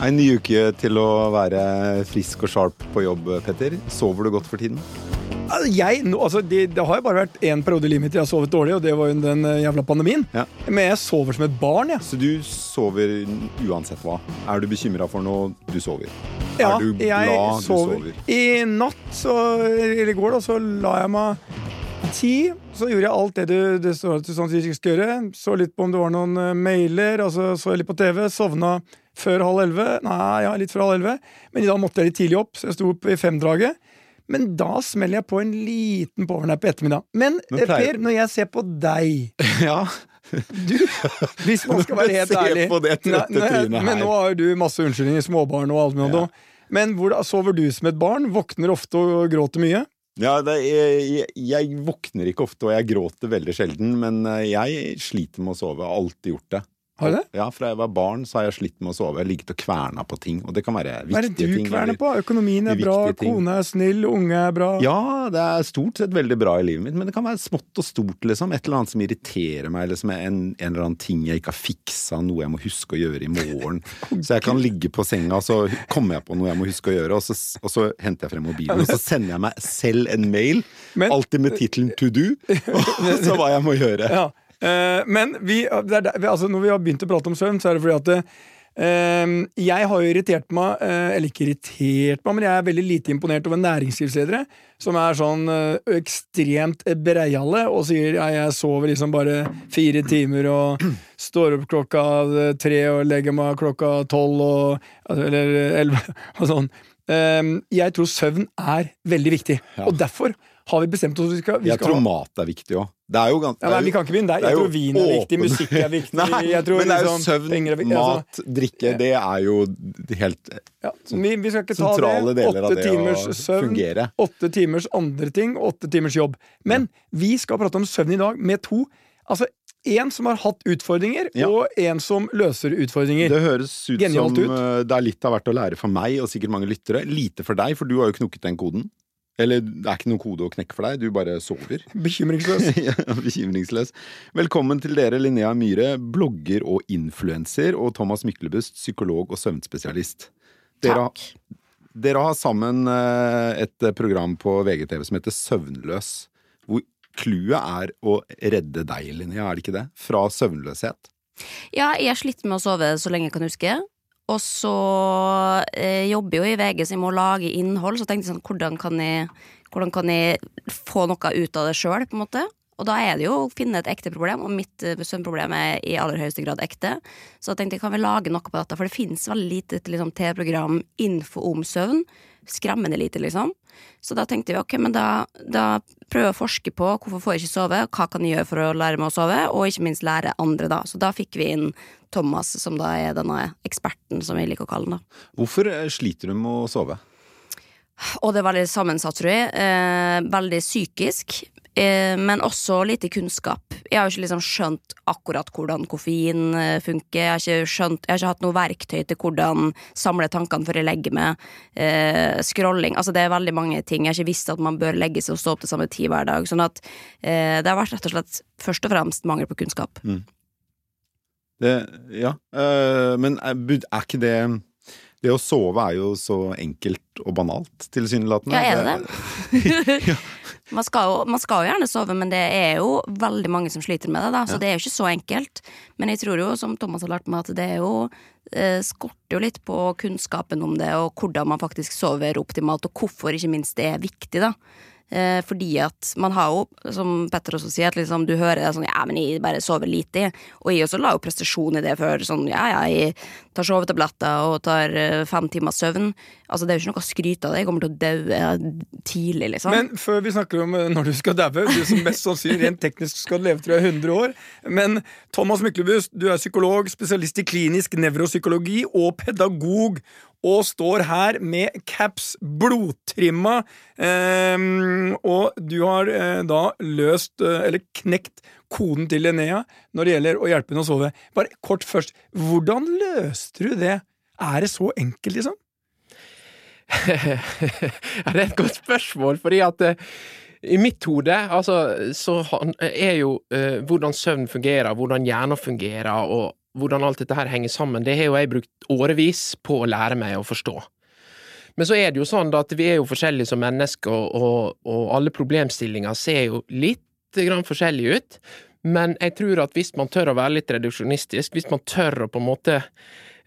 En ny uke til å være frisk og sharp på jobb, Petter. Sover du godt for tiden? Altså, Jeg, altså, det, det har jo bare vært én periode i livet mitt jeg har sovet dårlig, og det var jo den eh, jævla pandemien. Ja. Men jeg sover som et barn, jeg. Så du sover uansett hva? Er du bekymra for noe? Du sover. Ja, er du jeg sover. du sover? I natt, så, eller i går, da, så la jeg meg ti. Så gjorde jeg alt det du det står at du sannsynligvis ikke skal gjøre. Så litt på om det var noen eh, mailer, altså så jeg litt på TV. Sovna før halv elleve. Nei, ja, litt før halv elleve. Men i dag måtte jeg litt tidlig opp, så jeg sto opp i femdraget. Men da smeller jeg på en liten powernap i ettermiddag. Men, Men Per, når jeg ser på deg Ja. du, Hvis man skal være helt ærlig på det trøtte Nei, nei, Men nå har jo du masse unnskyldninger, småbarn og alt mulig. Ja. Men hvor, sover du som et barn? Våkner ofte og gråter mye? Ja, det, jeg, jeg våkner ikke ofte, og jeg gråter veldig sjelden, men eh, jeg sliter med å sove. Har alltid gjort det. Har du det? Ja, Fra jeg var barn, så har jeg slitt med å sove. Jeg har ligget og kverna på ting, og det kan være viktige ting. Hva er det du ting. kverner på? Økonomien er bra, ting. kone er snill, unge er bra. Ja, det er stort sett veldig bra i livet mitt, men det kan være smått og stort, liksom. Et eller annet som irriterer meg, eller som er en, en eller annen ting jeg ikke har fiksa, noe jeg må huske å gjøre i morgen. Så jeg kan ligge på senga, og så kommer jeg på noe jeg må huske å gjøre, og så, og så henter jeg frem mobilen, og så sender jeg meg selv en mail, Men- alltid med tittelen 'to do', og så hva jeg må gjøre. Ja. Eh, men vi, er, der- altså, når vi har begynt å prate om søvn, så er det fordi at det, eh, jeg har jo irritert meg, eh, eller ikke irritert meg, men jeg er veldig lite imponert over næringslivsledere som er sånn eh, ekstremt breiale og sier ja, jeg sover liksom bare fire timer og står opp klokka eh, tre og legger meg klokka tolv og altså, Eller elleve og sånn. Eh, jeg tror søvn er veldig viktig, og derfor har vi bestemt oss vi skal, vi Jeg skal tror ha mat er viktig òg. Det er jo ganske ja, nei, vi kan ikke begynne der. er Jeg tror vin er viktig, musikk er viktig. Nei, tror men det er jo liksom søvn, er. Altså, mat, drikke. Det er jo helt ja, vi, vi skal ikke ta det. deler av Åtte det å timers søvn, fungere. åtte timers andre ting, åtte timers jobb. Men vi skal prate om søvn i dag med to. Altså en som har hatt utfordringer, Ja. og en som løser utfordringer. Det høres ut Genialt som ut. uh, det er litt av hvert å lære for meg og sikkert mange lyttere. Lite for deg, for du har jo knukket den koden. Eller det er ikke noen kode å knekke for deg, du bare sover. Bekymringsløs. Ja, Bekymringsløs. Velkommen til dere, Linnea Myhre, blogger og influenser, og Thomas Myklebust, psykolog og søvnspesialist. Dere, Takk. dere har sammen eh, et program på VGTV som heter Søvnløs. Hvor clouet er å redde deg, Linnea, er det ikke det? Fra søvnløshet. Ja, jeg har slitt med å sove så lenge jeg kan huske. Og så eh, jobber jo i VG, så jeg må lage innhold. Så tenkte jeg sånn, hvordan kan jeg, hvordan kan jeg få noe ut av det sjøl, på en måte? Og da er det jo å finne et ekte problem, og mitt eh, søvnproblem er i aller høyeste grad ekte. Så jeg tenkte kan vi lage noe på dette, for det finnes veldig lite liksom, TV-program, info om søvn. Skremmende lite, liksom. Så da tenkte vi ok, men da, da prøver jeg å forske på hvorfor får jeg ikke sove, hva kan jeg gjøre for å lære meg å sove, og ikke minst lære andre, da. Så da fikk vi inn Thomas, som da er denne eksperten, som vi liker å kalle han. Hvorfor eh, sliter du med å sove? Og det er veldig sammensatt, tror jeg. Eh, veldig psykisk. Eh, men også lite kunnskap. Jeg har jo ikke liksom skjønt akkurat hvordan koffein eh, funker. Jeg har, ikke skjønt, jeg har ikke hatt noe verktøy til hvordan samle tankene før jeg legger meg. Eh, scrolling. Altså det er veldig mange ting. Jeg har ikke visst at man bør legge seg og stå opp til samme tid hver dag. Sånn at eh, det har vært rett og slett først og fremst mangel på kunnskap. Det, ja, uh, men er, er ikke det Det å sove er jo så enkelt og banalt, tilsynelatende. Ja, er det det? Man skal, jo, man skal jo gjerne sove, men det er jo veldig mange som sliter med det. da Så det er jo ikke så enkelt. Men jeg tror jo, som Thomas har lært meg, at det er jo eh, skorter jo litt på kunnskapen om det, og hvordan man faktisk sover optimalt, og hvorfor ikke minst det er viktig, da. Eh, fordi at man har jo, som Petter også sier, at liksom du hører det sånn Ja, men jeg bare sover lite, jeg. Og jeg også la jo prestasjon i det før. Sånn ja, ja, jeg tar sovetabletter og tar eh, fem timers søvn. Altså, det er jo ikke noe å skryte av det. Jeg kommer til å daue tidlig, liksom. Men før vi snakker om eh, når du skal daue, du som mest sannsynlig rent teknisk skal leve tror jeg 100 år Men Thomas Myklebust, du er psykolog, spesialist i klinisk nevropsykologi og pedagog. Og står her med caps blodtrimma. Eh, og du har eh, da løst, eh, eller knekt, koden til Linnea når det gjelder å hjelpe henne å sove. Bare kort først, hvordan løste du det? Er det så enkelt, liksom? det er et godt spørsmål, fordi at eh, i mitt hode, altså, så er jo eh, hvordan søvn fungerer, hvordan hjernen fungerer, og hvordan alt dette her henger sammen, det har jo jeg brukt årevis på å lære meg å forstå. Men så er det jo sånn at vi er jo forskjellige som mennesker, og, og, alle problemstillinger ser jo litt grann forskjellige ut. Men jeg tror at hvis man tør å være litt reduksjonistisk, hvis man tør å på en måte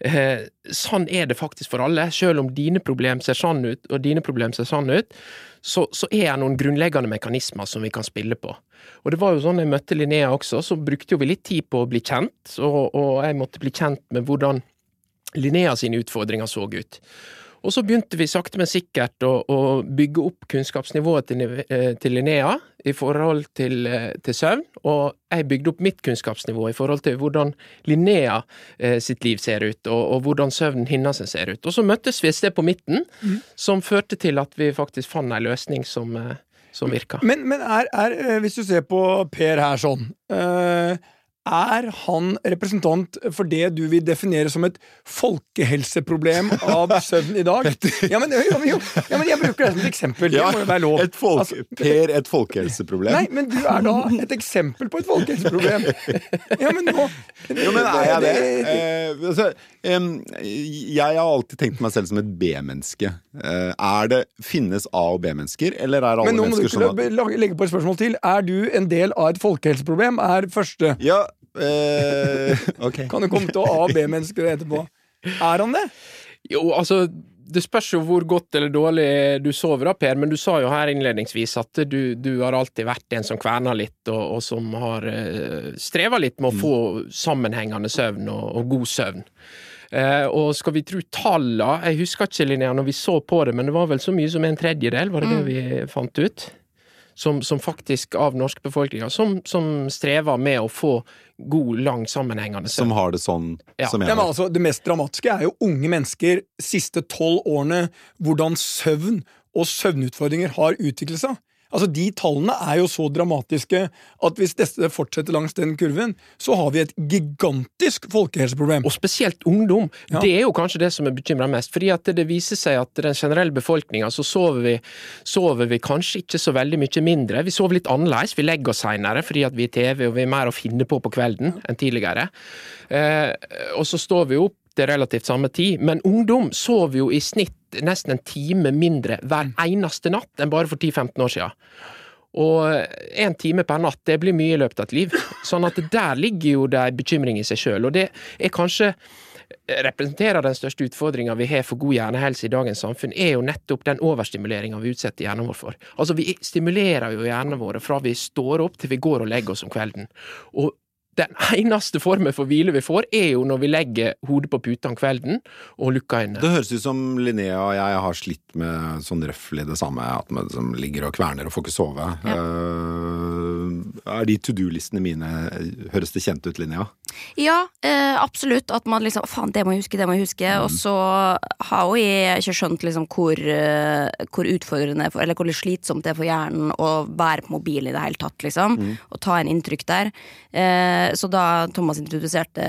eh, Sånn er det faktisk for alle. Selv om dine problem ser sånn ut, og dine problem ser sånn ut, så, så er det noen grunnleggende mekanismer som vi kan spille på. Og det var jo sånn jeg møtte Linnea også, så brukte jo vi litt tid på å bli kjent, og, og jeg måtte bli kjent med hvordan Linnea sine utfordringer så ut. Og så begynte vi sakte, men sikkert å, å bygge opp kunnskapsnivået til, eh, til, Linnea i forhold til, eh, til, søvn, og jeg bygde opp mitt kunnskapsnivå i forhold til hvordan Linnea eh, sitt liv ser ut, og, og hvordan søvnen hennes ser ut. Og så møttes vi et sted på midten, mm. som førte til at vi faktisk fant ei løsning som, eh, som virka. Men, men er, er, hvis du ser på Per her sånn øh er han representant for det du vil definere som et folkehelseproblem av søvn i dag? Ja, men, jo, jo, ja, men jeg bruker det som et eksempel. Det må jo være lov. Et folk, altså, per et folkehelseproblem? Nei, men du er da et eksempel på et folkehelseproblem. Ja, men nå Jo, men er jeg det? Eh, altså, jeg har alltid tenkt meg selv som et B-menneske. Eh, er det Finnes A- og B-mennesker, eller er alle mennesker sånn at Men nå må du legge på et spørsmål til. Er du en del av et folkehelseproblem? Er første Ja, Eh, okay. Kan du komme til å A- og B-mennesker etterpå? Er han det? Jo, altså det spørs jo hvor godt eller dårlig du sover, da, Per, men du sa jo her innledningsvis at du, du har alltid vært en som kverner litt, og, og som har uh, streva litt med å mm. få sammenhengende søvn og, og god søvn. Uh, og skal vi tro talla Jeg husker ikke, Linnea, når vi så på det, men det var vel så mye som en tredjedel, var det mm. det vi fant ut? Som, som faktisk av norsk befolkning som, som, strever med å få god, lang, sammenhengende søvn. Som har det sånn ja. som jeg ja, altså, Det mest dramatiske er jo unge mennesker siste tolv årene, hvordan søvn og søvnutfordringer har utviklet seg. Altså, De tallene er jo så dramatiske at hvis dette fortsetter langs den kurven, så har vi et gigantisk folkehelseproblem. Og spesielt ungdom. Ja. Det er jo kanskje det som er bekymra mest. fordi at det viser seg at den generelle befolkninga så sover vi, sover vi, kanskje ikke så veldig mye mindre. Vi sover litt annerledes. Vi legger oss seinere fordi at vi er TV og vi er mer å finne på på kvelden enn tidligere. Eh, og så står vi opp til relativt samme tid, men ungdom sover jo i snitt nesten en time mindre hver mm. eneste natt enn bare for 10-15 år siden. Og én time per natt, det blir mye i løpet av et liv. Sånn at der ligger jo det en bekymring i seg sjøl. Og det er kanskje representerer den største utfordringa vi har for god hjernehelse i dagens samfunn, er jo nettopp den overstimuleringa vi utsetter hjernen vår for. Altså, vi stimulerer jo hjernene våre fra vi står opp til vi går og legger oss om kvelden. Og den eneste formen for hvile vi får, er jo når vi legger hodet på puta om kvelden og lukker øynene. Det høres ut som Linnea og jeg har slitt med sånn røftlig det samme, at man liksom ligger og kverner og får ikke sove. Ja. Uh, er de to do-listene mine Høres det kjent ut, Linnea? Ja, eh, absolutt. At man liksom Faen, det må jeg huske, det må jeg huske. Mm. Og så har jo jeg ikke skjønt liksom hvor, uh, hvor utfordrende Eller hvor slitsomt det er for hjernen å være på mobilen i det hele tatt, liksom. Mm. Og ta en inntrykk der. Eh, så da Thomas introduserte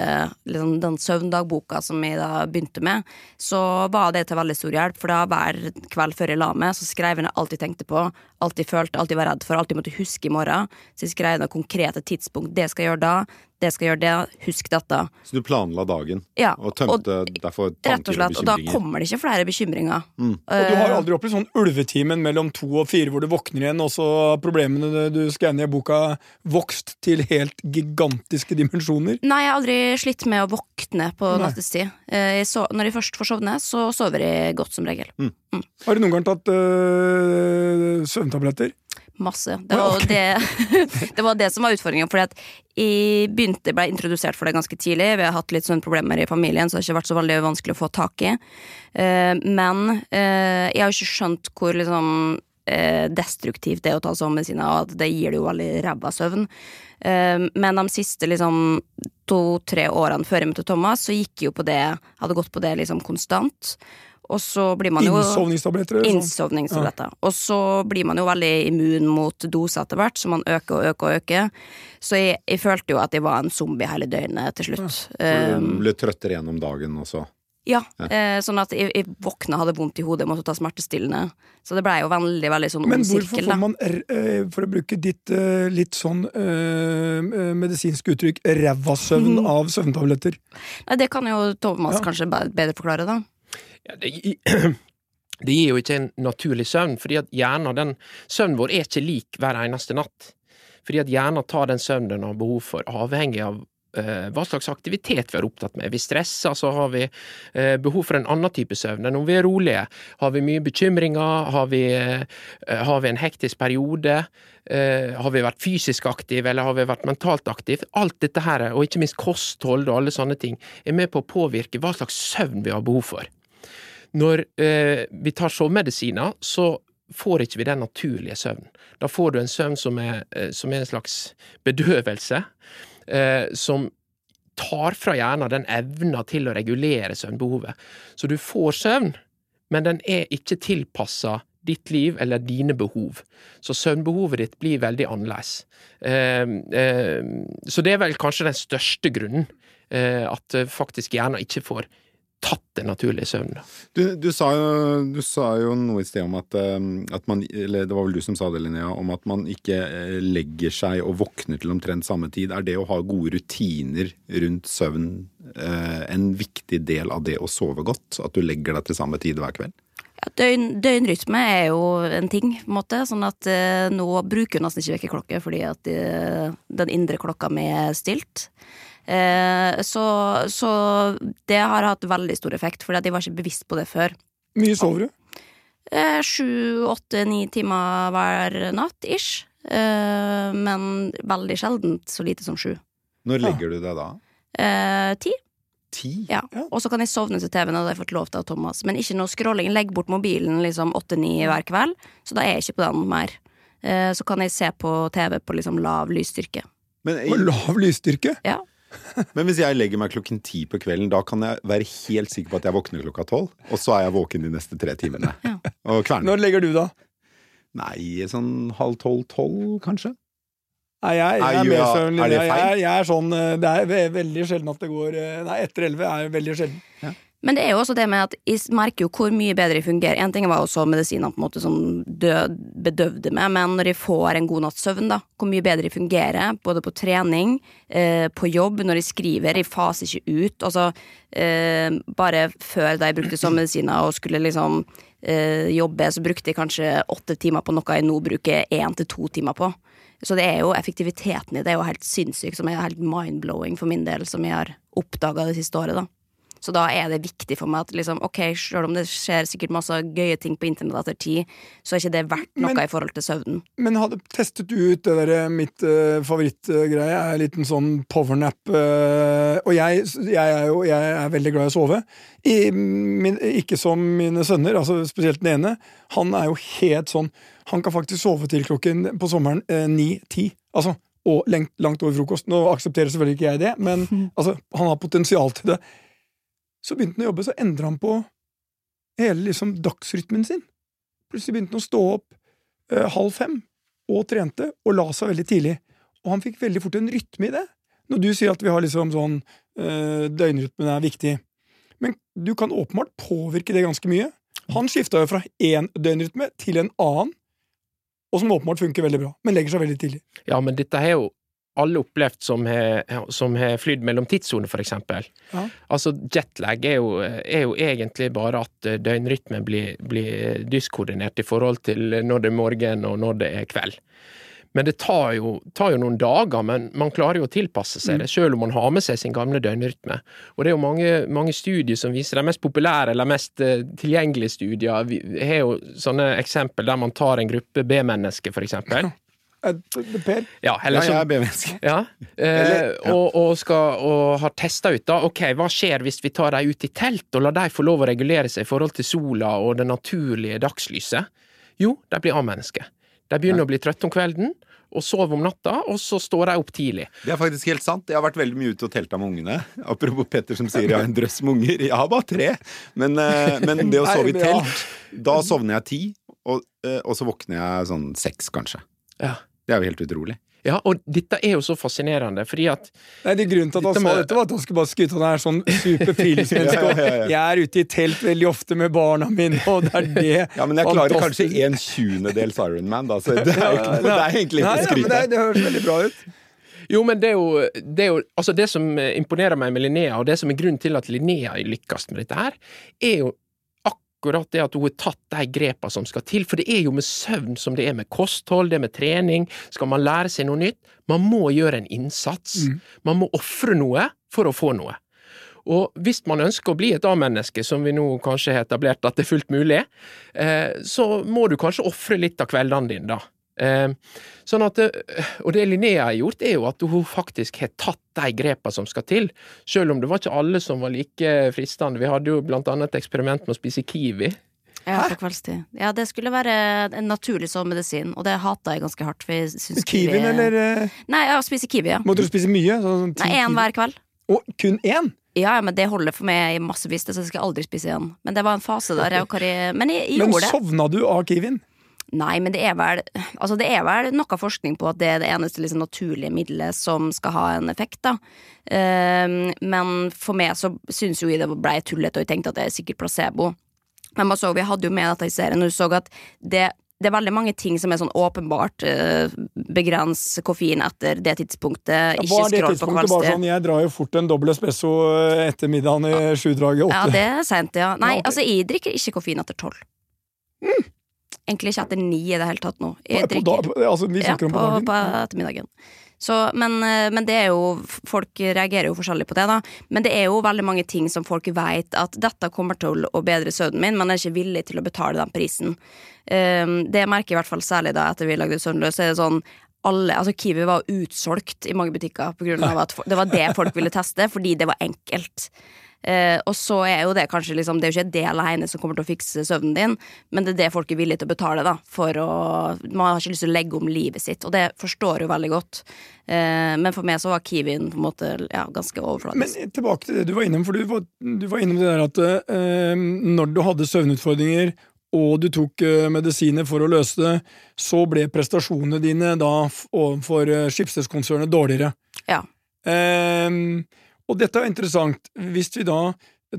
liksom, den søvndagboka som jeg da begynte med, så var det til veldig stor hjelp. For da hver kveld før jeg la meg, så skrev jeg ned alt jeg tenkte på, alt jeg følte, alt jeg var redd for, alt jeg måtte huske i morgen. Så jeg skrev noen konkrete tidspunkt. Det skal jeg gjøre da, det skal jeg gjøre det, husk dette. Så du planla dagen? Ja, og tømte og, derfor tanker og slett, Og da kommer det ikke flere bekymringer. Mm. Uh, og du har aldri opplevd sånn ulvetimen mellom to og fire hvor du våkner igjen, og så problemene du skrev ned i boka, vokst til helt gigantiske dimensjoner? Nei, jeg har aldri slitt med å våkne på nattestid. Uh, når jeg først får sovne, så sover jeg godt som regel. Mm. Mm. Har du noen gang tatt uh, søvntabletter? Masse. Det var, okay. det, det var det som var utfordringa. Fordi at jeg begynte, ble introdusert for det ganske tidlig. Vi har hatt litt sånne problemer i familien, så det har ikke vært så veldig vanskelig å få tak i. Uh, men uh, jeg har jo ikke skjønt hvor liksom uh, destruktivt det å ta sovemedisiner, og at det gir det jo veldig ræva søvn. men de siste liksom to-tre årene før jeg møtte Thomas, så gikk jeg jo på det, hadde gått på det liksom konstant. Og så blir man jo Innsovningstabletter? Sånn. Innsovningstabletter. Ja. Og så blir man jo veldig immun mot doser etter hvert, så man øker og øker og øker. Så jeg, jeg følte jo at jeg var en zombie hele døgnet til slutt. Ja. Du um, ble trøttere gjennom dagen også? Ja, eh, sånn at jeg, jeg våkna, hadde vondt i hodet, måtte ta smertestillende. Så det blei jo veldig veldig sånn Men hvorfor får man, eh, for å bruke ditt eh, litt sånn øh, medisinske medisinsk uttrykk, ræva søvn av søvntabletter? Nei, det kan jo Thomas Ja. kanskje bedre forklare, da. Ja, det, det gir jo ikke en naturlig søvn, fordi at hjernen, den søvnen vår er ikke lik hver eneste natt. Fordi at hjernen tar den søvnen den har behov for, avhengig av eh, hva slags aktivitet vi er opptatt med. Vi stressa, så har vi eh, behov for en annen type søvn enn om vi er rolige. Har vi mye bekymringer, har vi, eh, har vi en hektisk periode, eh, har vi vært fysisk aktive, eller har vi vært mentalt aktive? Alt dette her, og ikke minst kosthold og alle sånne ting, er med på å påvirke hva slags søvn vi har behov for. Når eh, vi tar sovemedisiner, så får ikke vi den naturlige søvnen. Da får du en søvn som er, eh, som er en slags bedøvelse, eh, som tar fra hjernen den evna til å regulere søvnbehovet. Så du får søvn, men den er ikke tilpassa ditt liv eller dine behov. Så søvnbehovet ditt blir veldig annerledes. Eh, eh, så det er vel kanskje den største grunnen, eh, at eh, faktisk hjernen ikke får tatt den naturlige søvnen. Du, du, sa jo, du sa jo noe i sted om at, eh, at man Eller det var vel du som sa det, Linnea, om at man ikke eh, legger seg og våkner til omtrent samme tid. Er det å ha gode rutiner rundt søvn eh, en viktig del av det å sove godt? At du legger deg til samme tid hver kveld? Ja, døgn, døgnrytme er jo en ting, på en måte. Sånn at eh, nå bruker hun nesten ikke vekkerklokke fordi at den indre klokka mi er stilt. Eh, så, så det har hatt veldig stor effekt, at jeg var ikke bevisst på det før. Mye sover du? Eh, Sju, åtte, ni timer hver natt, ish. Eh, men veldig sjeldent så lite som sju. Når legger du deg da? Eh, ti. Ti? Ja. Ja. Og så kan jeg sovne til TV-en, hadde jeg fått lov til av Thomas. Men ikke noe scrolling. Legg bort mobilen liksom åtte-ni hver kveld, så da er jeg ikke på den mer. Eh, Så kan jeg se på TV på liksom lav lysstyrke. Men, jeg... lav lysstyrke? Ja. men hvis jeg legger meg klokken ti på kvelden, da kan jeg være helt sikker på at jeg våkner klokka tolv, og så er jeg våken de neste tre timene. Ja. Og kverner. Når legger du da? Nei, sånn halv tolv-tolv, kanskje? Nei, jeg, jeg er mer ja, er det feil? jeg, jeg er sånn eh, Det er veldig sjelden at det går eh, Nei, etter elleve er veldig sjelden. Men det er jo også det med at jeg merker jo hvor mye bedre jeg fungerer. En ting var også medisinene på en måte som død, bedøvde meg, men når jeg får en god natts søvn, da, hvor mye bedre jeg fungerer, både på trening, eh, på jobb, når jeg skriver, jeg faser ikke ut. Altså, eh, bare før da jeg brukte sånne medisiner og skulle liksom eh, jobbe, så brukte jeg kanskje åtte timer på noe jeg nå bruker én til to timer på. Så det er jo effektiviteten i det er jo helt sinnssyk, som er helt mind-blowing for min del, som jeg har oppdaga det siste året, da. Så da er det viktig for meg at liksom, ok, selv om det skjer sikkert masse gøye ting på internett etter tid, så er ikke det verdt noe Men- i forhold til søvnen. Men hadde testet du ut det der eh, mitt uh, favorittgreie, er en liten sånn powernap. uh, og jeg, jeg er jo jeg er veldig glad i å sove. I, min, ikke som mine sønner, altså spesielt den ene. Han er jo helt sånn Han kan faktisk sove til klokken på sommeren ni-ti. altså, og lengt, langt over frokost. Nå aksepterer selvfølgelig ikke jeg det, men altså, han har potensial til det. Så begynte han å jobbe, så endra han på hele liksom dagsrytmen sin. Plutselig begynte han å stå opp eh, halv fem og trente, og la seg veldig tidlig. Og han fikk veldig fort en rytme i det. Når du sier at vi har liksom sånn eh, døgnrytmen er viktig. Men du kan åpenbart påvirke det ganske mye. Han skifta jo fra én døgnrytme til en annen, og som åpenbart funker veldig bra, men legger seg veldig tidlig. Ja, men dette er jo alle opplevd som har, som flydd mellom tidssoner, eksempel. Ja. Altså, jetlag er jo, er jo egentlig bare at eh, døgnrytmen blir, blir dyskoordinert i forhold til når det er morgen og når det er kveld. Men det tar jo, tar jo noen dager, men man klarer jo å tilpasse seg det, selv om man har med seg sin gamle døgnrytme. Og det er jo mange, mange studier som viser de mest populære eller mest eh, tilgjengelige studier. Vi har jo sånne eksempel der man tar en gruppe B-mennesker. Eh, Per, Ja, eller Ja, som jeg er B-menneske. ja, eh, Og, og, skal, og har testa ut da, ok, hva skjer hvis vi tar dem ut i telt og lar dem få lov å regulere seg i forhold til sola og det naturlige dagslyset? Jo, de blir A-mennesker. De begynner å bli trøtte om kvelden, og sover om natta, og så står de opp tidlig. Det er faktisk helt sant. Jeg har vært veldig mye ute og telta med ungene. Apropos Petter som sier jeg har en drøss med unger. Jeg har bare tre. Men, eh, men det å sove i ja. telt, da sovner jeg ti, og, eh, og så våkner jeg sånn seks, kanskje. Ja. Det er jo helt utrolig. Ja, og dette er jo så fascinerende, fordi at Nei, det Grunnen til at han sa dette, var at skryte av at han er sånn super friluftsmenneske. ja, ja, ja. Jeg er ute i telt veldig ofte med barna mine, og det er det Ja, men jeg klarer kanskje en tjuendedels Ironman, da, så det er, ikke, det er egentlig ikke ja, men Ja, det, det høres veldig bra ut. Jo, men det er jo, det er jo Altså, det som imponerer meg med Linnea, og det som er grunnen til at Linnea lykkes med dette her, er jo akkurat det at hun har tatt de grepene som skal til. For det er jo med søvn som det er med kosthold, det er med trening. Skal man lære seg noe nytt? Man må gjøre en innsats. Man må ofre noe for å få noe. Og hvis man ønsker å bli et A-menneske, som vi nå kanskje har etablert at det er fullt mulig, eh, så må du kanskje ofre litt av kveldene dine, da. Eh, sånn at, eh, og det Linnea har gjort, er jo at hun faktisk har tatt de grepa som skal til. Selv om det var ikke alle som var like fristende. Vi hadde jo blant annet et eksperiment med å spise kiwi. Ja, på kveldstid. Ja, det skulle være en naturlig sånn medisin, og det hata jeg ganske hardt. For jeg syns Kiwien, eller eh, Nei, ja, spise kiwi, ja. Måtte du spise mye? Sånn, Nei, én hver kveld. Og kun én? Ja, men det holder for meg i massevis, så jeg skal aldri spise igjen. Men det var en fase der jeg og Kari Men jeg, jeg Men gjorde det. sovna du av kiwien? Nei, men det er vel Altså, det er vel noe forskning på at det er det eneste liksom, naturlige middelet som skal ha en effekt, da. Um, men for meg så syns jo det blei tullete, og jeg tenkte at det er sikkert placebo. Men man så, vi hadde jo med dette i serien, og du så at det det er veldig mange ting som er sånn åpenbart uh, begrens koffein etter det tidspunktet. Ikke det skroll på tidspunktet? Bare sånn, jeg drar jo fort en dobbel espresso eh, etter middagen i sjudraget Ja, det er seint, ja. Nei, Ja, altså, jeg drikker ikke koffein etter tolv. Egentlig ikke etter ni i det hele tatt nå. Jeg på, da, altså, ni ja, på på, på ettermiddagen. Så, men, eh, men det er jo Folk reagerer jo forskjellig på det, da. Men det er jo veldig mange ting som folk vet at dette kommer til å bedre søvnen min, men er ikke villig til å betale den prisen. Um, det merker jeg i hvert fall særlig da etter vi lagde Søvnløs. Er det sånn alle, altså Kiwi var utsolgt i mange butikker av at det var det folk ville teste, fordi det var enkelt. Eh, og så er jo det kanskje liksom Det er jo ikke det alene som kommer til å fikse søvnen din, men det er det folk er villige til å betale, da. For å Man har ikke lyst til å legge om livet sitt, og det forstår jo veldig godt. Eh, men for meg så var Kiwien på en måte ja, ganske Men tilbake til det du var innom, for du var, du var innom det der at eh, når du hadde søvnutfordringer og du tok eh, medisiner for å løse det, så ble prestasjonene dine da overfor uh, Schibsted-konsernet dårligere. Ja. Ehm, og dette er interessant. Hvis vi da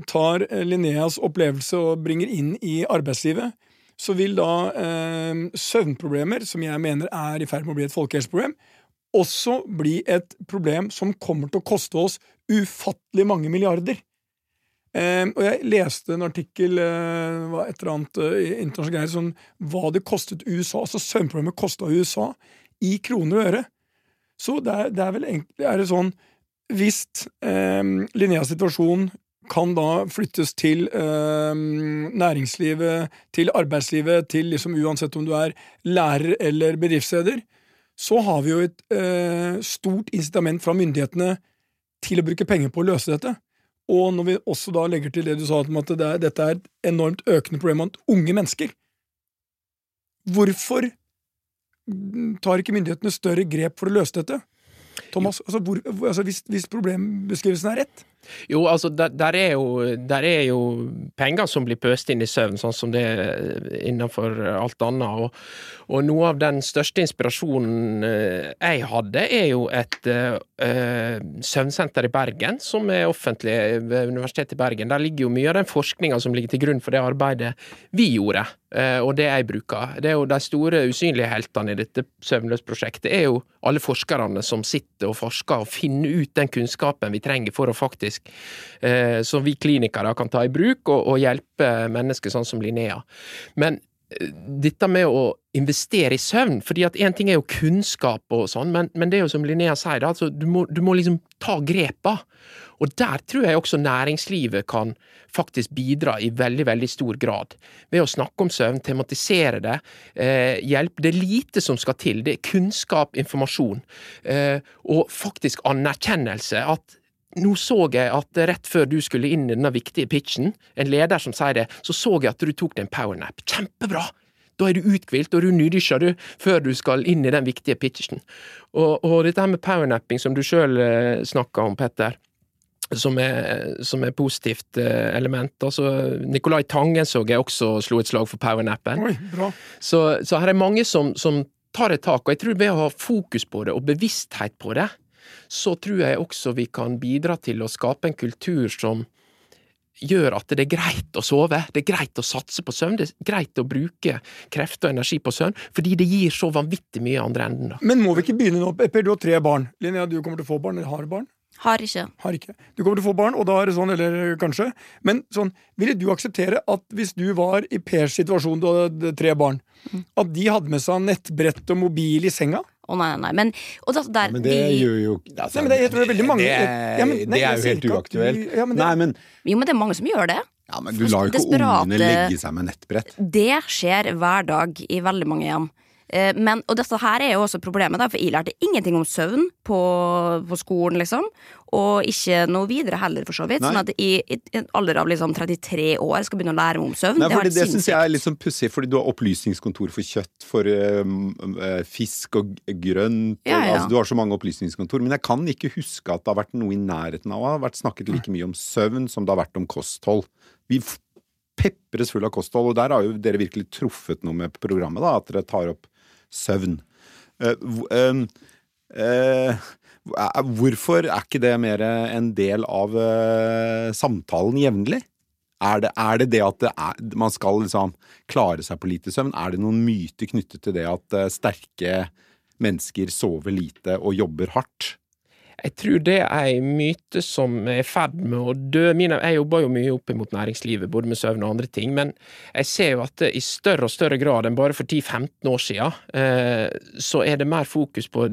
tar eh, Linneas opplevelse og bringer inn i arbeidslivet, så vil da eh, søvnproblemer, som jeg mener er i ferd med å bli et folkehelseproblem, også bli et problem som kommer til å koste oss ufattelig mange milliarder. Eh, og jeg leste en artikkel eh, et eller annet eh, i internasjonal greier, sånn, hva det kostet USA, altså søvnproblemet kosta USA, i kroner og øre. Så det er, det er vel egentlig er det sånn Hvis eh, Linneas situasjon kan da flyttes til eh, næringslivet, til arbeidslivet, til liksom uansett om du er lærer eller bedriftsleder, så har vi jo et eh, stort incitament fra myndighetene til å bruke penger på å løse dette. Og når vi også da legger til det du sa om at det er, dette er et enormt økende problem blant unge mennesker Hvorfor tar ikke myndighetene større grep for å løse dette? Thomas, altså, hvor, altså hvis, hvis problembeskrivelsen er rett? Jo, altså, der, der, er jo, der er jo penger som blir pøst inn i søvn, sånn som det er innenfor alt annet. Og, og noe av den største inspirasjonen eh, jeg hadde, er jo et uh, søvnsenter i Bergen, som er offentlig ved Universitetet i Bergen. Der ligger jo mye av den forskninga som ligger til grunn for det arbeidet vi gjorde, uh, og det jeg bruker. Det er jo de store usynlige heltene i dette søvnløs-prosjektet er jo alle forskerne som sitter og forsker og finner ut den kunnskapen vi trenger for å faktisk eh, som vi klinikere kan ta i bruk og, og hjelpe mennesker sånn som Linnea. Men eh, dette med å investere i søvn, fordi at én ting er jo kunnskap og sånn, men, men det er jo som Linnea sier, altså, du, må, du må liksom ta grepa. Og der tror jeg også næringslivet kan faktisk bidra i veldig, veldig stor grad. Ved å snakke om søvn, tematisere det, eh, hjelpe. Det er lite som skal til. Det er kunnskap, informasjon, eh, og faktisk anerkjennelse. at nå så jeg at rett før du skulle inn i denne viktige pitchen, en leder som sier det, så så jeg at du tok deg en powernap. Kjempebra! Da er du uthvilt, og du nydysjer du før du skal inn i den viktige pitchen. Og, og dette her med powernapping, som du sjøl eh, snakka om, Petter, som er, som er positivt eh, element. Altså, Nicolai Tangen så jeg også slo et slag for powernappen. Oi. Så, så her er mange som, som tar et tak. Og jeg tror ved å ha fokus på det, og bevissthet på det, så tror jeg også vi kan bidra til å skape en kultur som gjør at det er greit å sove, det er greit å satse på søvn, det er greit å bruke krefter og energi på søvn, fordi det gir så vanvittig mye i andre enden. da. Men må vi ikke begynne nå? Per, du har tre barn. Linnea, du kommer til å få barn, eller har barn? Har ikke. Har ikke. Du kommer til å få barn, og da er det sånn, eller kanskje. Men sånn, ville du akseptere at hvis du var i Pers situasjon, du hadde tre barn, at de hadde med seg nettbrett og mobil i senga? Å nei, nei, nei. Men, og da, der, Men det de, gjør jo altså, Nei, men det- jeg tror det er veldig mange- Det, Ja, men- nei, det er jo helt uaktuelt. du- ja, men det- Nei, men, Jo, men det er mange som gjør det. ja, men du lar jo ikke Desperate- ungene legge seg med nettbrett. Det skjer hver dag i veldig mange hjem. Eh, Men, og dette her er jo også problemet, da, for jeg lærte ingenting om søvn på, på skolen, liksom. Og ikke noe videre heller, for så vidt. Nei. Sånn at i, i en alder av liksom 33 år skal begynne å lære meg om søvn. Nei, det det syns jeg er litt sånn pussig, fordi du har opplysningskontor for kjøtt, for eh, fisk og grønt og, Ja, ja. Altså, Du har så mange opplysningskontor. Men jeg kan ikke huske at det har vært noe i nærheten av å ha vært snakket like mye om søvn som det har vært om kosthold. Vi pepres full av kosthold, og der har jo dere virkelig truffet noe med programmet, da, at dere tar opp søvn. Uh, uh, hvorfor er ikke det mer en del av samtalen jevnlig? Er det, er det det at det er, man skal liksom klare seg på lite søvn? Er det noen myter knyttet til det at sterke mennesker sover lite og jobber hardt? Jeg tror det er en myte som er i ferd med å dø. Jeg jobber jo mye opp mot næringslivet, både med søvn og andre ting, men jeg ser jo at i større og større grad enn bare for 10-15 år siden, eh, så er det mer fokus på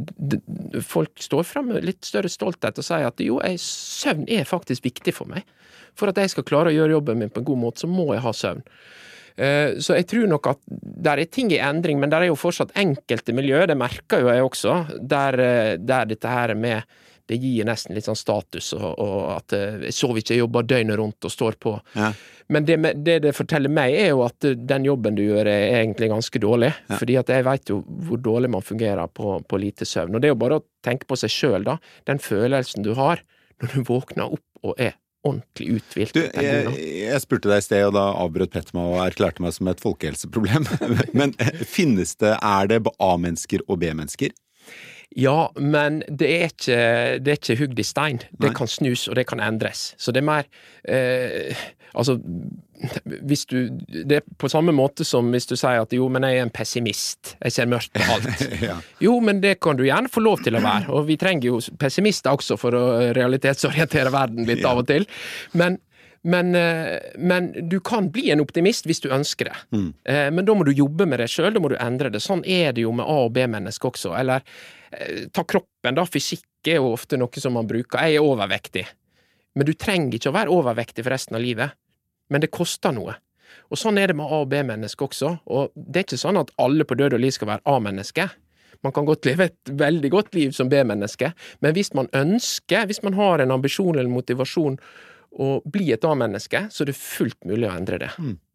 Folk står frem med litt større stolthet og sier at jo, jeg, søvn er faktisk viktig for meg. For at jeg skal klare å gjøre jobben min på en god måte, så må jeg ha søvn. Eh, Så jeg tror nok at der er ting i endring, men der er jo fortsatt enkelte miljøer, det merker jo jeg også, der, eh, der dette her med det gir nesten litt sånn status, og, og at eh, jeg sover ikke, jeg jobber døgnet rundt og står på. Ja. Men det, det det forteller meg, er jo at eh, den jobben du gjør er egentlig ganske dårlig. Fordi at jeg veit jo hvor dårlig man fungerer på, på lite søvn. Og det er jo bare å tenke på seg sjøl, da. Den følelsen du har når du våkner opp og er ordentlig uthvilt. Du, jeg, jeg spurte deg i sted, og da avbrøt Petter meg og erklærte meg som et folkehelseproblem. Men eh, finnes det, er det A-mennesker og B-mennesker? Ja, men det er ikke, det er ikke hugd i stein. Det Nei. kan snus, og det kan endres. Så det er mer eh, Altså, hvis du Det er på samme måte som hvis du sier at jo, men jeg er en pessimist. Jeg ser mørkt på alt. Ja. Jo, men det kan du gjerne få lov til å være, og vi trenger jo pessimister også for å realitetsorientere verden litt av og til. Men, men, eh, men du kan bli en optimist hvis du ønsker det. Mm. Men da må du jobbe med det sjøl, da må du endre det. Sånn er det jo med A- og B-mennesker også. Eller eh, ta kroppen, da. Fysikk er jo ofte noe som man bruker. Jeg er overvektig. Men du trenger ikke å være overvektig for resten av livet. Men det koster noe. Og sånn er det med A- og B-mennesker også. Og det er ikke sånn at alle på død og liv skal være A-mennesker. Man kan godt leve et veldig godt liv som B-menneske, men hvis man ønsker, hvis man har en ambisjon eller motivasjon å bli et A-menneske, så er det fullt mulig å endre det.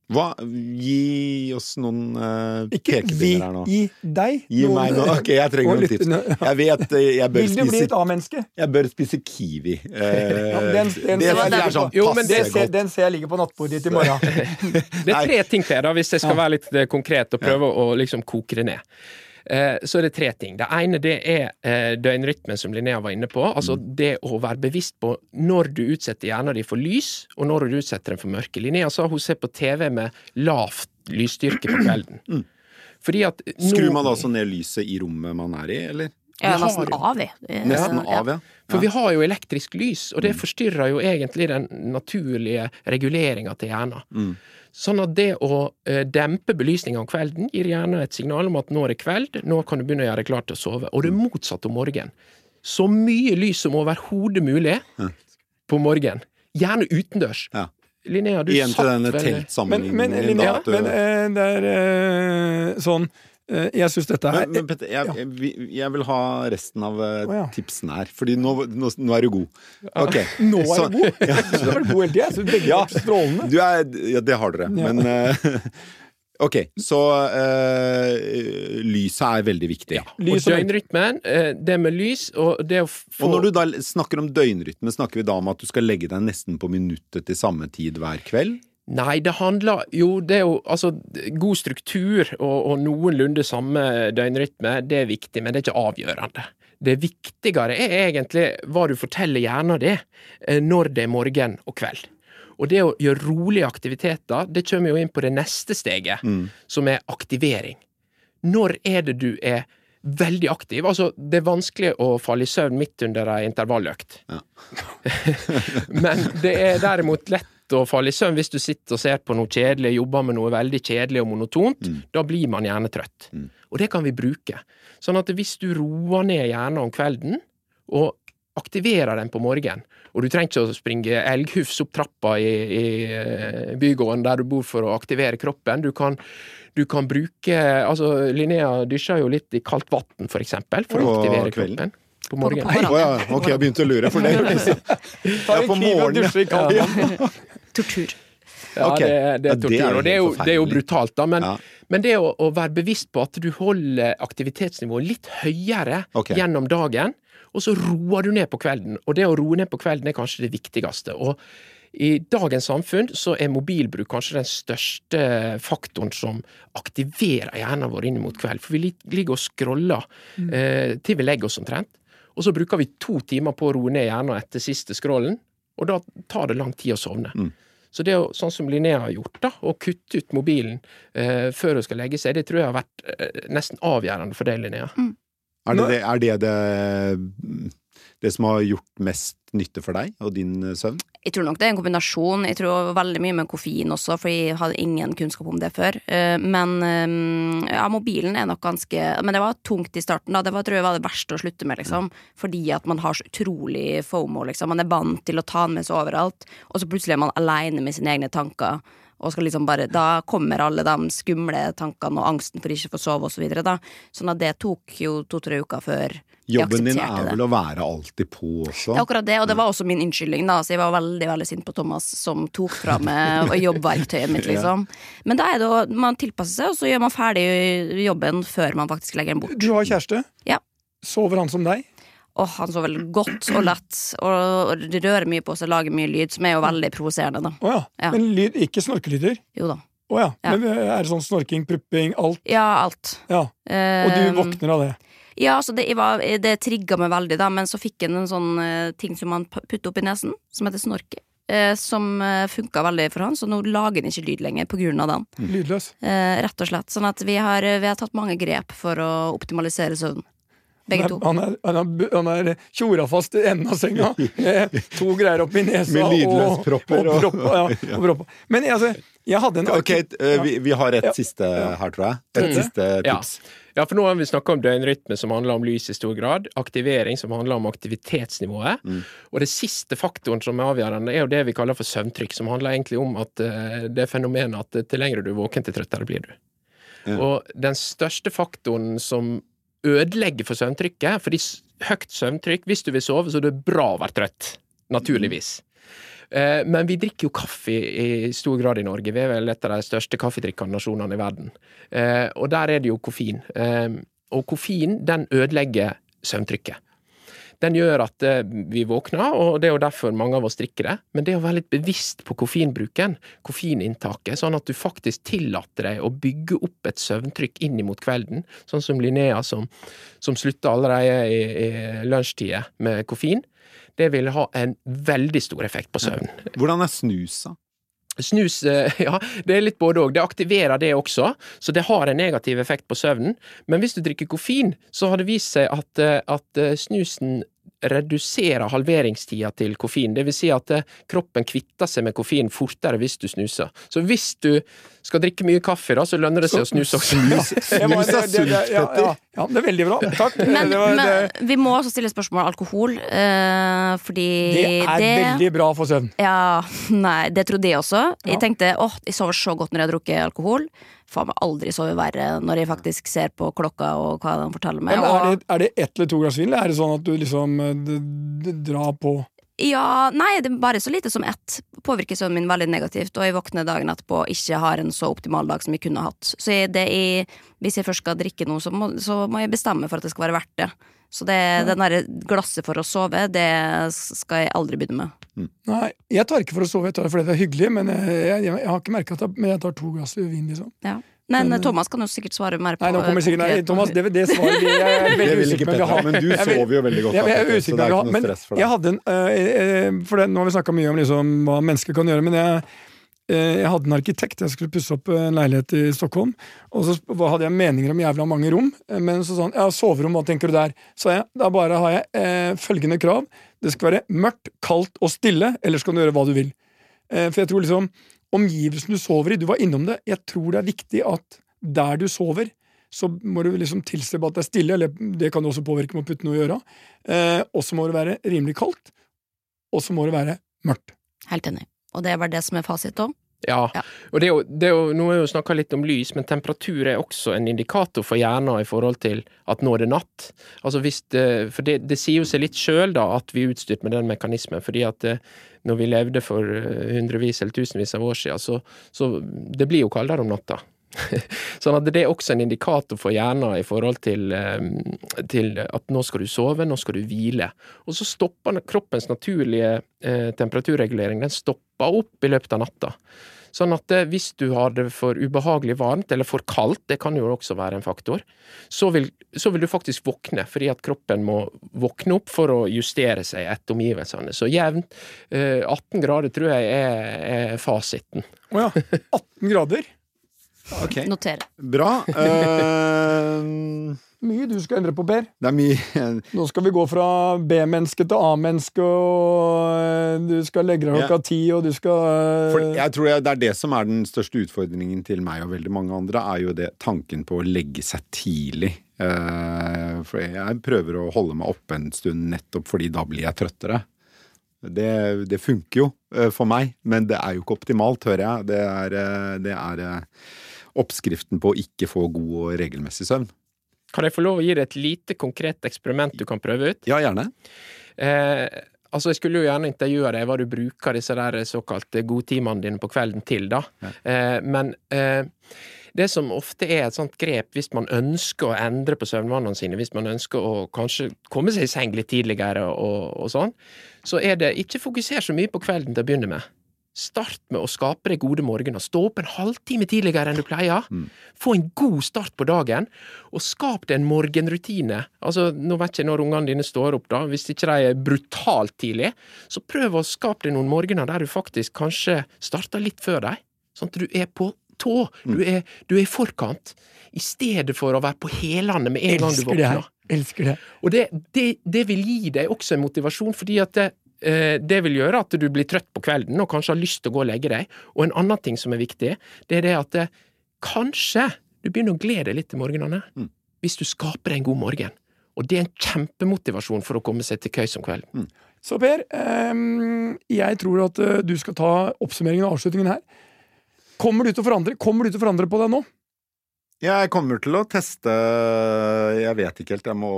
Hva, gi oss noen uh, Ikke vi, pekepinner her nå. gi deg. Gi noen- meg noe. Ok, jeg trenger noen tips. Jeg vet eh, jeg bør Vil du bli et A-menneske? Jeg bør spise kiwi. Eh, Ja, den- den- det det var synes jeg den- er sånn Jo, passe ser, godt. den ser jeg ligger på nattbordet ditt i morgen. Det er tre ting, til, da, hvis jeg skal være litt eh, konkret og prøve å liksom koke det ned. Eh, Så er det tre ting. Det ene det er eh, døgnrytmen, som Linnea var inne på. Altså det å være bevisst på når du utsetter hjernen din for lys, og når du utsetter den for mørke. Linnea sa hun ser på TV med lavt lysstyrke på kvelden. Fordi at nå- Skrur man da også ned lyset i rommet man er i, eller? Ja, nesten av. Eh, Nesten av, ja. For vi har jo elektrisk lys, og det forstyrrer jo egentlig den naturlige reguleringa til hjernen. Sånn at det å eh, dempe belysninga om kvelden gir gjerne et signal om at nå er det kveld, nå kan du begynne å gjøre deg klar til å sove. Og det er motsatt om morgenen. Så mye lys som overhodet mulig på morgenen. Gjerne utendørs. Ja. Linnea, du Igjen til satt denne vel Men, men Linnea, du- men eh, det er eh, sånn Jeg syns dette er Men, men Petter, jeg, jeg, jeg vil ha resten av oh, ja. tipsene her, Fordi nå, nå, nå er du god. Ok. Nå er Så- du god! Ja. Du har du god hele tida. Jeg syns begge Ja. var strålende. Du er, ja, det har dere. Ja. Men eh, Ok, så eh, lyset er veldig viktig. Ja. Lys og døgnrytmen, eh, det med lys og det å få Og når du da snakker om døgnrytme, snakker vi da om at du skal legge deg nesten på minuttet til samme tid hver kveld? Nei, det handler jo det jo Altså, god struktur og, og noenlunde samme døgnrytme, det er viktig, men det er ikke avgjørende. Det viktigere er egentlig hva du forteller hjernen din eh, når det er morgen og kveld. Og det å gjøre rolige aktiviteter, det kommer jo inn på det neste steget, som er aktivering. Når er det du er veldig aktiv? Altså, det er vanskelig å falle i søvn midt under ei intervalløkt. Men det er derimot lett å falle i søvn hvis du sitter og ser på noe kjedelig, jobber med noe veldig kjedelig og monotont. Da blir man gjerne trøtt. Og det kan vi bruke. Sånn at hvis du roer ned hjernen om kvelden, og aktiverer den på morgenen, og du trenger ikke å springe elghufs opp trappa i, i eh, bygården der du bor for å aktivere kroppen. Du kan, du kan bruke Altså, Linnea dysjer jo litt i kaldt vann, for eksempel, for å aktivere kvelden? kroppen. På morgenen. På oh, ja, ok, jeg begynte å lure, for det Tar Ja, en på kniv og dusje i kaldt vann. Tortur. Ja, okay. det, det Ja, er det er tortur, og det er jo, det er jo brutalt, da. Men, Ja. men det å, å være bevisst på at du holder aktivitetsnivået litt høyere okay. gjennom dagen, og så roer du ned på kvelden. Og det å roe ned på kvelden er kanskje det viktigste. Og i dagens samfunn så er mobilbruk kanskje den største faktoren som aktiverer hjernen vår inn mot kveld. For vi ligger og scroller eh, til vi legger oss omtrent. Og så bruker vi to timer på å roe ned hjernen etter siste scrollen, og da tar det lang tid å sovne. Så det å, sånn som Linnea har gjort, da, å kutte ut mobilen eh, før hun skal legge seg, det tror jeg har vært eh, nesten avgjørende for deg, Linnea. Er det det, er det, det det som har gjort mest nytte for deg og din eh, søvn? Jeg tror nok det er en kombinasjon. Jeg tror veldig mye med koffein også, for jeg hadde ingen kunnskap om det før. Eh, Men eh, ja, mobilen er nok ganske Men det var tungt i starten, da. Det var, tror jeg var det verste å slutte med, liksom. Fordi at man har så utrolig fomo, liksom. Man er vant til å ta den med seg overalt, og så plutselig er man aleine med sine egne tanker. Og skal liksom bare, Da kommer alle de skumle tankene og angsten for ikke å få sove og så videre, da. Sånn at det tok jo to-tre uker før Jobben din er er det. vel å være alltid på også? Det er akkurat det, og det var også min unnskyldning, da. Så jeg var veldig veldig sint på Thomas som tok fra meg jobbverktøyet mitt, liksom. Men da er det å man tilpasser seg, og så gjør man ferdig jobben før man faktisk legger den bort. Du har kjæreste. Ja. Sover han som deg? Og han veldig godt og lett, og rører mye på seg, lager mye lyd, som er jo veldig provoserende, da. Oh, ja. Ja. Men lyd, ikke snorkelyder? Jo da. Oh, ja. Ja. Men er det sånn snorking, prupping, alt? Ja, alt. Ja. Og du Eh, våkner av det? Ja, så det, var, det trigga meg veldig, da, men så fikk jeg en sånn uh, ting som man p- putter opp i nesen, som heter snorke. eh, Som uh, funka veldig for han, så nå lager han ikke lyd lenger av den. Lydløs? Eh, rett og slett. Sånn at vi har, vi har tatt mange grep for å optimalisere søvn. Begge to. Han er, han er, han er tjora fast i enden av senga med to greier oppi nesa Med lydløspropper og, og- og, propper, ja, og propper. Men altså, jeg hadde en Ok, eh, vi, vi har et Ja. siste her, tror jeg. Et Mm. siste tips. Ja, for nå har vi snakka om døgnrytme, som handler om lys i stor grad. Aktivering, som handler om aktivitetsnivået. Og det siste faktoren som er avgjørende, er jo det vi kaller for søvntrykk, som handler egentlig om at eh, det fenomenet at eh, til lengre du er våken, til trøttere blir du. Ja. Og den største faktoren som ødelegger for søvntrykket, fordi høyt søvntrykk Hvis du vil sove, så er det bra å være trøtt. Naturligvis. Eh, Men vi drikker jo kaffe i stor grad i Norge. Vi er vel et av de største kaffedrikkende nasjonene i verden. Eh, Og der er det jo koffein. Eh, Og koffein, den ødelegger søvntrykket. Den gjør at vi våkner, og det er jo derfor mange av oss drikker det. Men det å være litt bevisst på koffeinbruken, koffeininntaket, sånn at du faktisk tillater deg å bygge opp et søvntrykk inn mot kvelden, sånn som Linnea som, som slutta allerede i, i lunsjtida med koffein, det vil ha en veldig stor effekt på søvn. Hvordan er snus, da? Snus, eh, ja, det er litt både òg. Det aktiverer det også, så det har en negativ effekt på søvnen. Men hvis du drikker koffein, så har det vist seg at, eh, at eh, snusen reduserer halveringstida til koffein. Det vil si at kroppen kvitter seg med koffein fortere hvis du snuser. Så hvis du skal drikke mye kaffe, da, så lønner det seg å snuse også. Det Snus er det- det- sunt, Petter. Ja, ja, det er veldig bra. Takk. Men, det, var, det, men vi må også stille spørsmål om alkohol, eh, fordi det er veldig bra for søvn. Ja, nei, det trodde jeg også. Jeg tenkte åh, jeg sover så godt når jeg har drukket alkohol. Faen meg aldri sove verre når jeg faktisk ser på klokka og hva den forteller meg. Men er det, er det ett eller to glass vin, eller er det sånn at du liksom eh, drar på ja, nei, det er bare så lite som ett. Påvirker søvnen min veldig negativt, og jeg våkner dagen etterpå og ikke har en så optimal dag som jeg kunne hatt. Så jeg, det er, hvis jeg først skal drikke noe, så må, så må jeg bestemme for at det skal være verdt det. Så det, den derre glasset for å sove, det skal jeg aldri begynne med. Nei, jeg tar ikke for å sove, jeg tar det fordi det er hyggelig, men jeg, jeg, jeg har ikke merka at jeg, men jeg tar to glass vin, liksom. Ja. Men eh, Thomas kan jo sikkert svare mer på Nei, nå kommer sikkert Nei, Thomas, det, det svaret jeg er veldig usikker ikke på. Petter, har. men du sover jo veldig godt. Jeg, jeg, jeg er usikker så det er ikke noe men stress for jeg hadde en eh, eh, For det, Nå har vi snakka mye om liksom, hva mennesker kan gjøre, men jeg, eh, jeg hadde en arkitekt. Jeg skulle pusse opp en leilighet i Stockholm, og så hadde jeg meninger om jævla mange rom. eh, Men så sa han ja, soverom, hva tenker du der? Så jeg, da bare har jeg eh, følgende krav. Det skal være mørkt, kaldt og stille, ellers kan du gjøre hva du vil. Eh, for jeg tror liksom Omgivelsen du sover i, du var innom det, jeg tror det er viktig at der du sover, så må du liksom tilstrebe at det er stille, eller det kan du også påvirke med å putte noe i øra. Eh, og så må det være rimelig kaldt, og så må det være mørkt. Helt enig. Og det var det som er fasit òg? Ja, Ja. og det er jo, det er jo, nå har vi jo snakka litt om lys, men temperatur er også en indikator for hjernen i forhold til at nå er det natt. Altså hvis det, for det, det sier jo seg litt sjøl at vi er utstyrt med den mekanismen, fordi at det, når vi levde for eh, hundrevis eller tusenvis av år siden, så, så det blir jo kaldere om natta. sånn at det er også en indikator for hjernen i forhold til, eh, til at nå skal du sove, nå skal du hvile. Og så stopper kroppens naturlige eh, temperaturregulering, den stopper opp i løpet av natta. Sånn at eh, hvis du har det for ubehagelig varmt, eller for kaldt, det kan jo også være en faktor, så vil, så vil du faktisk våkne, fordi at kroppen må våkne opp for å justere seg etter omgivelsene. Så jevnt eh, 18 grader tror jeg er, er fasiten. Å ja. 18 grader. Ok, Notere. bra. Uh, Mye du skal endre på, Per. det er mye Nå skal vi gå fra B-menneske til A-menneske, og eh, du skal legge deg klokka ti, og du skal eh, For jeg tror det er det som er den største utfordringen til meg og veldig mange andre, er jo det tanken på å legge seg tidlig. Eh, for jeg prøver å holde meg oppe en stund nettopp fordi da blir jeg trøttere. Det, det funker jo for meg, men det er jo ikke optimalt, hører jeg. Det er, det er oppskriften på å ikke få god og regelmessig søvn. Kan jeg få lov å gi deg et lite konkret eksperiment du kan prøve ut? Ja, gjerne. Eh, altså, jeg skulle jo gjerne intervjue deg hva du bruker disse der såkalte godtimene dine på kvelden til, da. Eh, men eh, det som ofte er et sånt grep hvis man ønsker å endre på søvnvanene sine, hvis man ønsker å kanskje komme seg i seng litt tidligere og, og sånn, så er det ikke fokuser så mye på kvelden til å begynne med. Start med å skape deg gode morgener. Stå opp en halvtime tidligere enn du pleier. Få en god start på dagen, og skap deg en morgenrutine. Altså, Nå vet ikke jeg når ungene dine står opp, da. Hvis ikke de er brutalt tidlig, så prøv å skape deg noen morgener der du faktisk kanskje starter litt før dem. Sånn at du er på tå. Du er, du er i forkant. I stedet for å være på hælene med en gang du våkner. det. Elsker det. Og det, det, det vil gi deg også en motivasjon, fordi at det, eh, vil gjøre at du blir trøtt på kvelden og kanskje har lyst til å gå og legge deg. Og en annen ting som er viktig, det er det at det, kanskje du begynner å glede deg litt til morgenene. Hvis du skaper deg en god morgen. Og det er en kjempemotivasjon for å komme seg til køys om kvelden. Så Per, ehm, jeg tror at eh, du skal ta oppsummeringen og avslutningen her. Kommer du til å forandre Kommer du til å forandre på deg nå? Jeg kommer til å teste Jeg vet ikke helt, jeg må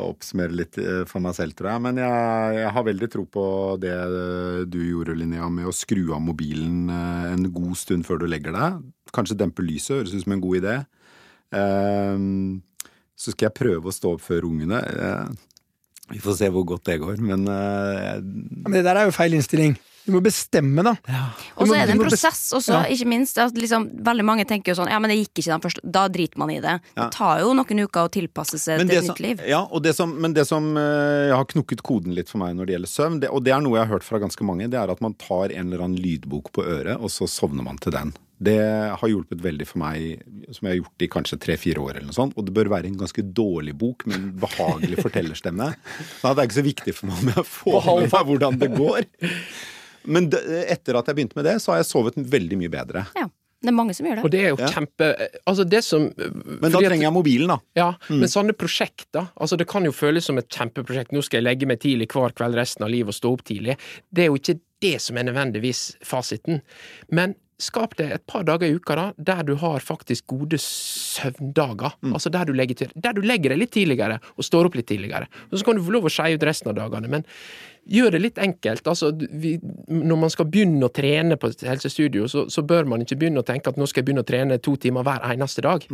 oppsummere litt eh, for meg selv, tror jeg. Men jeg, jeg har veldig tro på det eh, du gjorde, Linnea, med å skru av mobilen eh, en god stund før du legger deg. Kanskje dempe lyset, høres ut som en god idé. Så skal jeg prøve å stå opp før ungene. Vi får se hvor godt det går, men Men det der er jo feil innstilling. Du må bestemme, da. Og så er det en prosess også, Ja. ikke minst. At liksom, veldig mange tenker jo sånn Ja, men det gikk ikke den første Da driter man i det. Ja. Det tar jo noen uker å tilpasse seg til et nytt liv. ja, og det som, men det som eh, har knukket koden litt for meg når det gjelder søvn, det, og det er noe jeg har hørt fra ganske mange, det er at man tar en eller annen lydbok på øret, og så sovner man til den. Det har hjulpet veldig for meg, som jeg har gjort i kanskje tre-fire år, eller noe sånt. Og det bør være en ganske dårlig bok med en behagelig fortellerstemme. Så det er ikke så viktig for meg om jeg får med meg hvordan det går. Men etter at jeg begynte med det, så har jeg sovet veldig mye bedre. Ja. Det er mange som gjør det. Og det. er jo Ja. kjempe Altså, det som Men da trenger jeg mobilen, da. Ja, men sånne prosjekter altså Det kan jo føles som et kjempeprosjekt. Nå skal jeg legge meg tidlig hver kveld resten av livet og stå opp tidlig. Det er jo ikke det som er nødvendigvis fasiten. Men skap deg et par dager i uka da, der du har faktisk gode søvndager. Altså der du, legger der du legger deg litt tidligere og står opp litt tidligere. Og så kan du få lov å skeie ut resten av dagene. Men gjør det litt enkelt. Altså, vi, når man skal begynne å trene på et helsestudio, så, så bør man ikke begynne å tenke at nå skal jeg begynne å trene to timer hver eneste dag.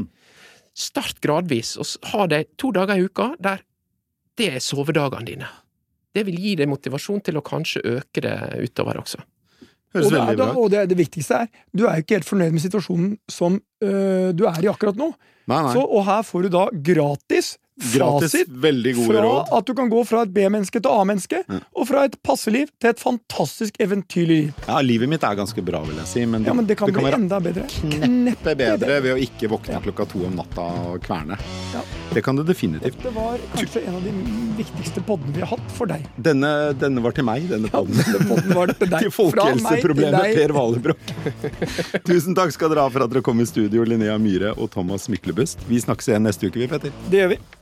Start gradvis, og ha det to dager i uka der det er sovedagene dine. det vil gi deg motivasjon til å kanskje øke det utover også. Høres og det, er, da, og det, det viktigste er, du er jo ikke helt fornøyd med situasjonen som øh, du er i akkurat nå. Nei, nei. Så, og her får du da gratis Gratis, veldig gode fra råd. at du kan gå fra et B-menneske til A-menneske, og fra et passeliv til et fantastisk eventyrlig liv. Ja, livet mitt er ganske bra, vil jeg si, men, Ja, men det kan, bli være enda bedre. kneppe bedre ved å ikke våkne klokka to om natta og kverne. Ja. Det kan det definitivt. Det var kanskje en av de viktigste poddene vi har hatt for deg. Denne, denne var til meg, denne podden. Denne podden var til deg. til folkehelseproblemet. Per Valebrokk. Tusen takk skal dere ha for at dere kom i studio, Linnea Myhre og Thomas Myklebust. Vi snakkes igjen neste uke, vi, Petter. Det gjør vi.